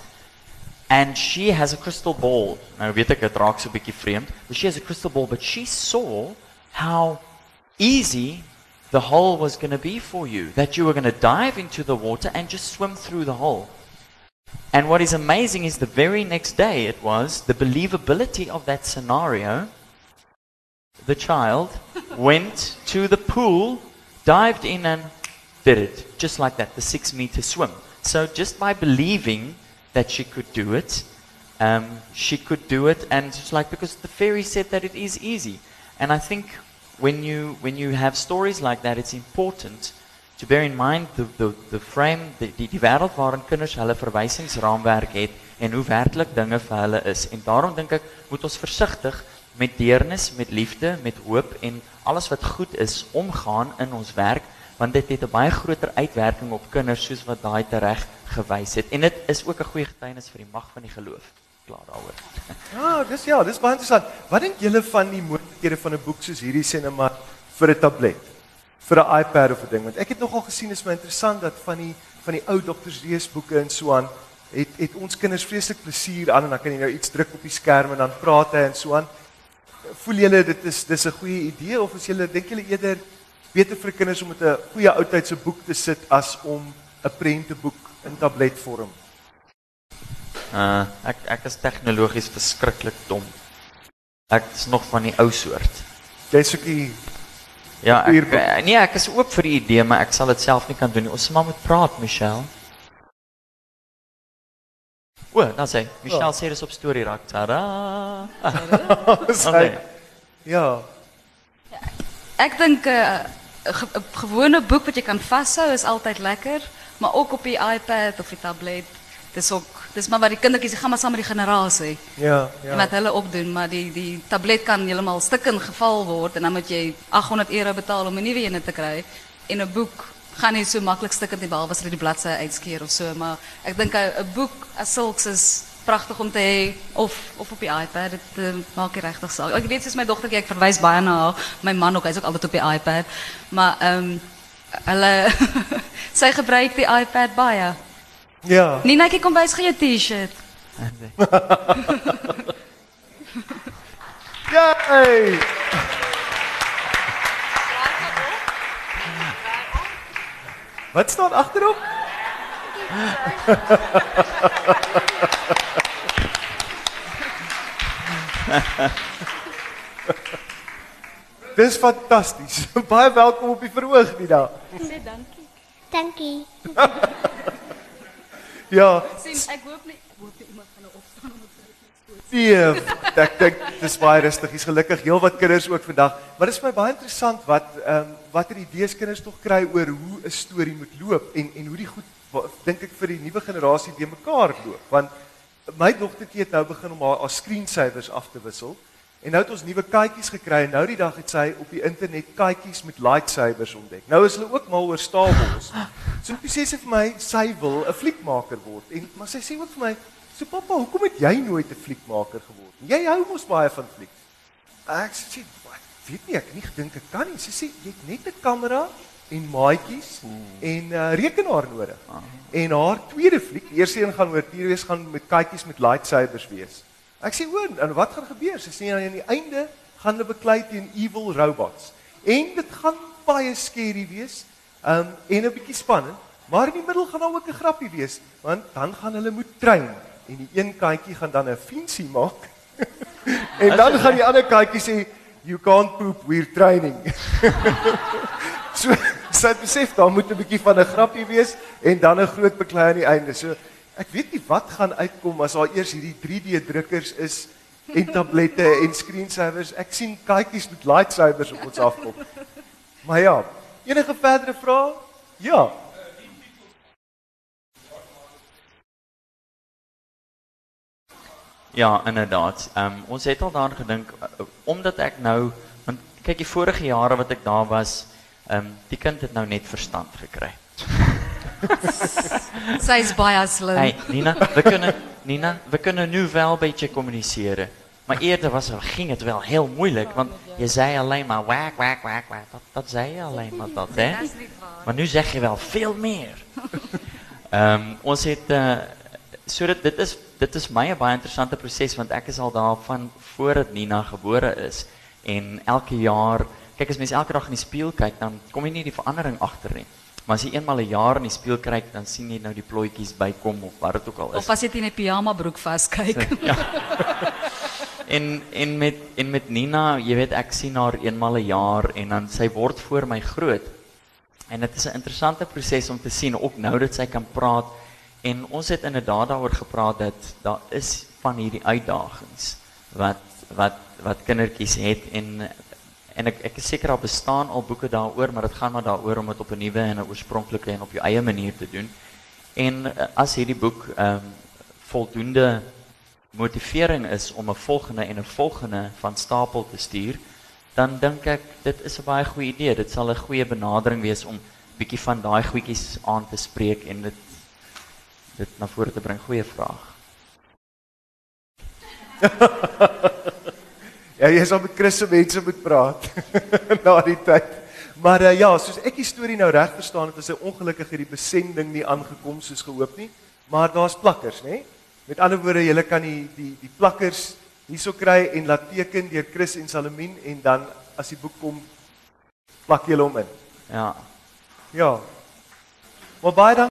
And she has a crystal ball. Nou weet ek dit raak so 'n bietjie vreemd, but she has a crystal ball, but she saw how easy the hole was going to be for you. That you were going to dive into the water and just swim through the hole. And what is amazing is the very next day it was the believability of that scenario. The child went to the pool, dived in and did it just like that, the six meter swim. So just by believing that she could do it, um, she could do it, and it's like because the fairy said that it is easy. And I think when you when you have stories like that, it's important to bear in mind the the, the frame, die die, die wêreld waarin kinders hulle verwysingsraamwerk het en hoe werklik dinge vir hulle is. En daarom dink ek moet ons versigtig met deernis, met liefde, met hoop en alles wat goed is omgaan in ons werk want dit het 'n baie groter uitwerking op kinders soos wat daai tereg gewys het. En dit is ook 'n goeie getuienis vir die mag van die geloof. Klaar daaroor. Ja, dis ja, dis baie interessant. Wat dink julle van die moontlikhede van 'n boek soos hierdie maar vir 'n tablet? Vir 'n iPad of 'n ding want ek het nogal gesien is my interessant dat van die van die ou dokters leesboeke en so aan het het ons kinders vreeslik plesier aan en dan kan jy nou iets druk op die skerm en dan praat hy en so aan. Voel julle dit is dis 'n goeie idee of is julle dink julle eerder beter vir kinders om met 'n goeie oudtydse boek te sit as om 'n prenteboek in tabletvorm? Uh ek ek is tegnologies verskriklik dom. Ek is nog van die ou soort. Jy's ook die Ja, ek eh, nee, ek is oop vir die idee, maar ek sal dit self nie kan doen nie. Ons moet maar moet praat, Michelle. O, dan sê Michelle sê dis op storie raak. Tada. Okay. Ja. Ek dink 'n uh, ge, 'n gewone boek wat jy kan vashou is altyd lekker, maar ook op die iPad of die tablet. Dis ook dis maar wat die kindertjies die gaan maar saam met die generasie. Ja, Ja. ja. Wat hulle opdoen, maar die die tablet kan heeltemal stukkend geval word en dan moet jy 800 euro betaal om 'n nuwe een te kry. En 'n boek gaan nie so maklik stukkend nie behalwe as jy die bladsye uitskeer of so, maar ek dink 'n 'n boek as sulks is pragtig om te hê of of op die iPad. Dit uh, maak nie regtig saak. Ek weet soos my dogtertjie, ek verwys baie na haar. My man ook, hy's ook altyd op die iPad. Maar ehm um, hulle sy gebruik die iPad baie. Ja. Ninetjie kom wys gee jou T-shirt. Ja. Hey. Wat staan agterop? Dis fantasties. Baie welkom op die verhoog, Nina. Dankie. Ja, Sien, ek hoop nie ek hoop nie iemand gaan nou opstaan om nee, ek dink dis baie rustig. Hier's gelukkig heelwat kinders ook vandag. Maar dit is vir my baie interessant wat ehm um, watter idees kinders tog kry oor hoe 'n storie moet loop en en hoe die goed dink ek vir die nuwe generasie de mekaar loop. Want my dogtertjie het nou begin om haar, haar screensavers af te wissel. En nou het ons nuwe katjies gekry en nou die dag het sy op die internet katjies met lightsabers ontdek. Nou is hulle ook mal oor Star Wars. So toe sê sy vir my sy wil 'n fliekmaker word. En maar sy sê ook vir my, "So pappa, hoekom het jy nooit 'n fliekmaker geword? Jy hou mos baie van fliek." Ek sê, "Wat? Weet nie, ek nie gedink ek kan nie." Sy sê, "Jy het net 'n kamera en maatjies en 'n uh, rekenaar nodig." En haar tweede fliek, die eerste een gaan oor tiere wees gaan met katjies met lightsabers wees. Ek sê, "O, en wat gaan gebeur?" Sy sê aan die einde gaan hulle beklei teen evil robots. En dit gaan baie skerry wees. Um en 'n bietjie spannend, maar in die middel gaan daar ook 'n grappie wees, want dan gaan hulle moet trein en die een katjie gaan dan 'n fiensie maak. en dan gaan die ander katjie sê you can't poop we're training. so sy het besef daar moet 'n bietjie van 'n grappie wees en dan 'n groot beklei aan die einde. So ek weet nie wat gaan uitkom as daar eers hierdie 3D drukkers is en tablette en screensavers. Ek sien katjies met lightsabers op ons afkom. Maar ja, enige verdere vrae? Ja. Ja, inderdaad. Um, ons het al daaraan gedink uh, omdat ek nou want kyk die vorige jare wat ek daar was, ehm um, die kind het nou net verstand gekry. Sy's baie slim. Hey Nina, we kunnen Nina, we kunnen nu wel een beetje communiceren. Maar eerder was ging het wel heel moeilijk, want je zei alleen maar wak, wak, wak, wak. Dat, dat zei je alleen maar dat, hè? Is. Maar nu zeg je wel veel meer. Ehm ons het uh so dit dit is dit is my 'n baie interessante proses want ek is al daar van voordat Nina gebore is en elke jaar kyk as mens elke dag in die spieël kyk dan kom jy nie die verandering agter nie. Maar as jy eenmal 'n jaar in die spieël kyk dan sien jy nou die plooitjies bykom of wat dit ook al is. Of as jy in 'n pyjama broek vaskyk. En en met en met Nina, jy weet ek sien haar eenmal 'n jaar en dan sy word voor my groot. En dit is 'n interessante proses om te sien ook nou dat sy kan praat en ons het inderdaad daaroor gepraat dat daar is van hierdie uitdagings wat wat wat kindertjies het en en ek ek is seker daar bestaan al boeke daaroor, maar dit gaan maar daaroor om dit op 'n nuwe en 'n oorspronklike en op jou eie manier te doen. En eh, as hierdie boek ehm um, voldoende motivering is om 'n volgende en 'n volgende van stapel te stuur, dan dink ek dit is 'n baie goeie idee. Dit sal 'n goeie benadering wees om bietjie van daai goedjies aan te spreek en dit dit na vore te bring. Goeie vraag. Ja, jy sal met Chris se mense moet praat na die tyd. Maar uh, ja, soos ek die storie nou reg verstaan het, is hy ongelukkig hierdie besending nie aangekom soos gehoop nie, maar daar's plakkers, nê? Met ander woorde, jy kan die die die plakkers hierso kry en laat teken deur Chris en Salamien en dan as die boek kom plak jy hom in. Ja. Ja. Maar baie dankie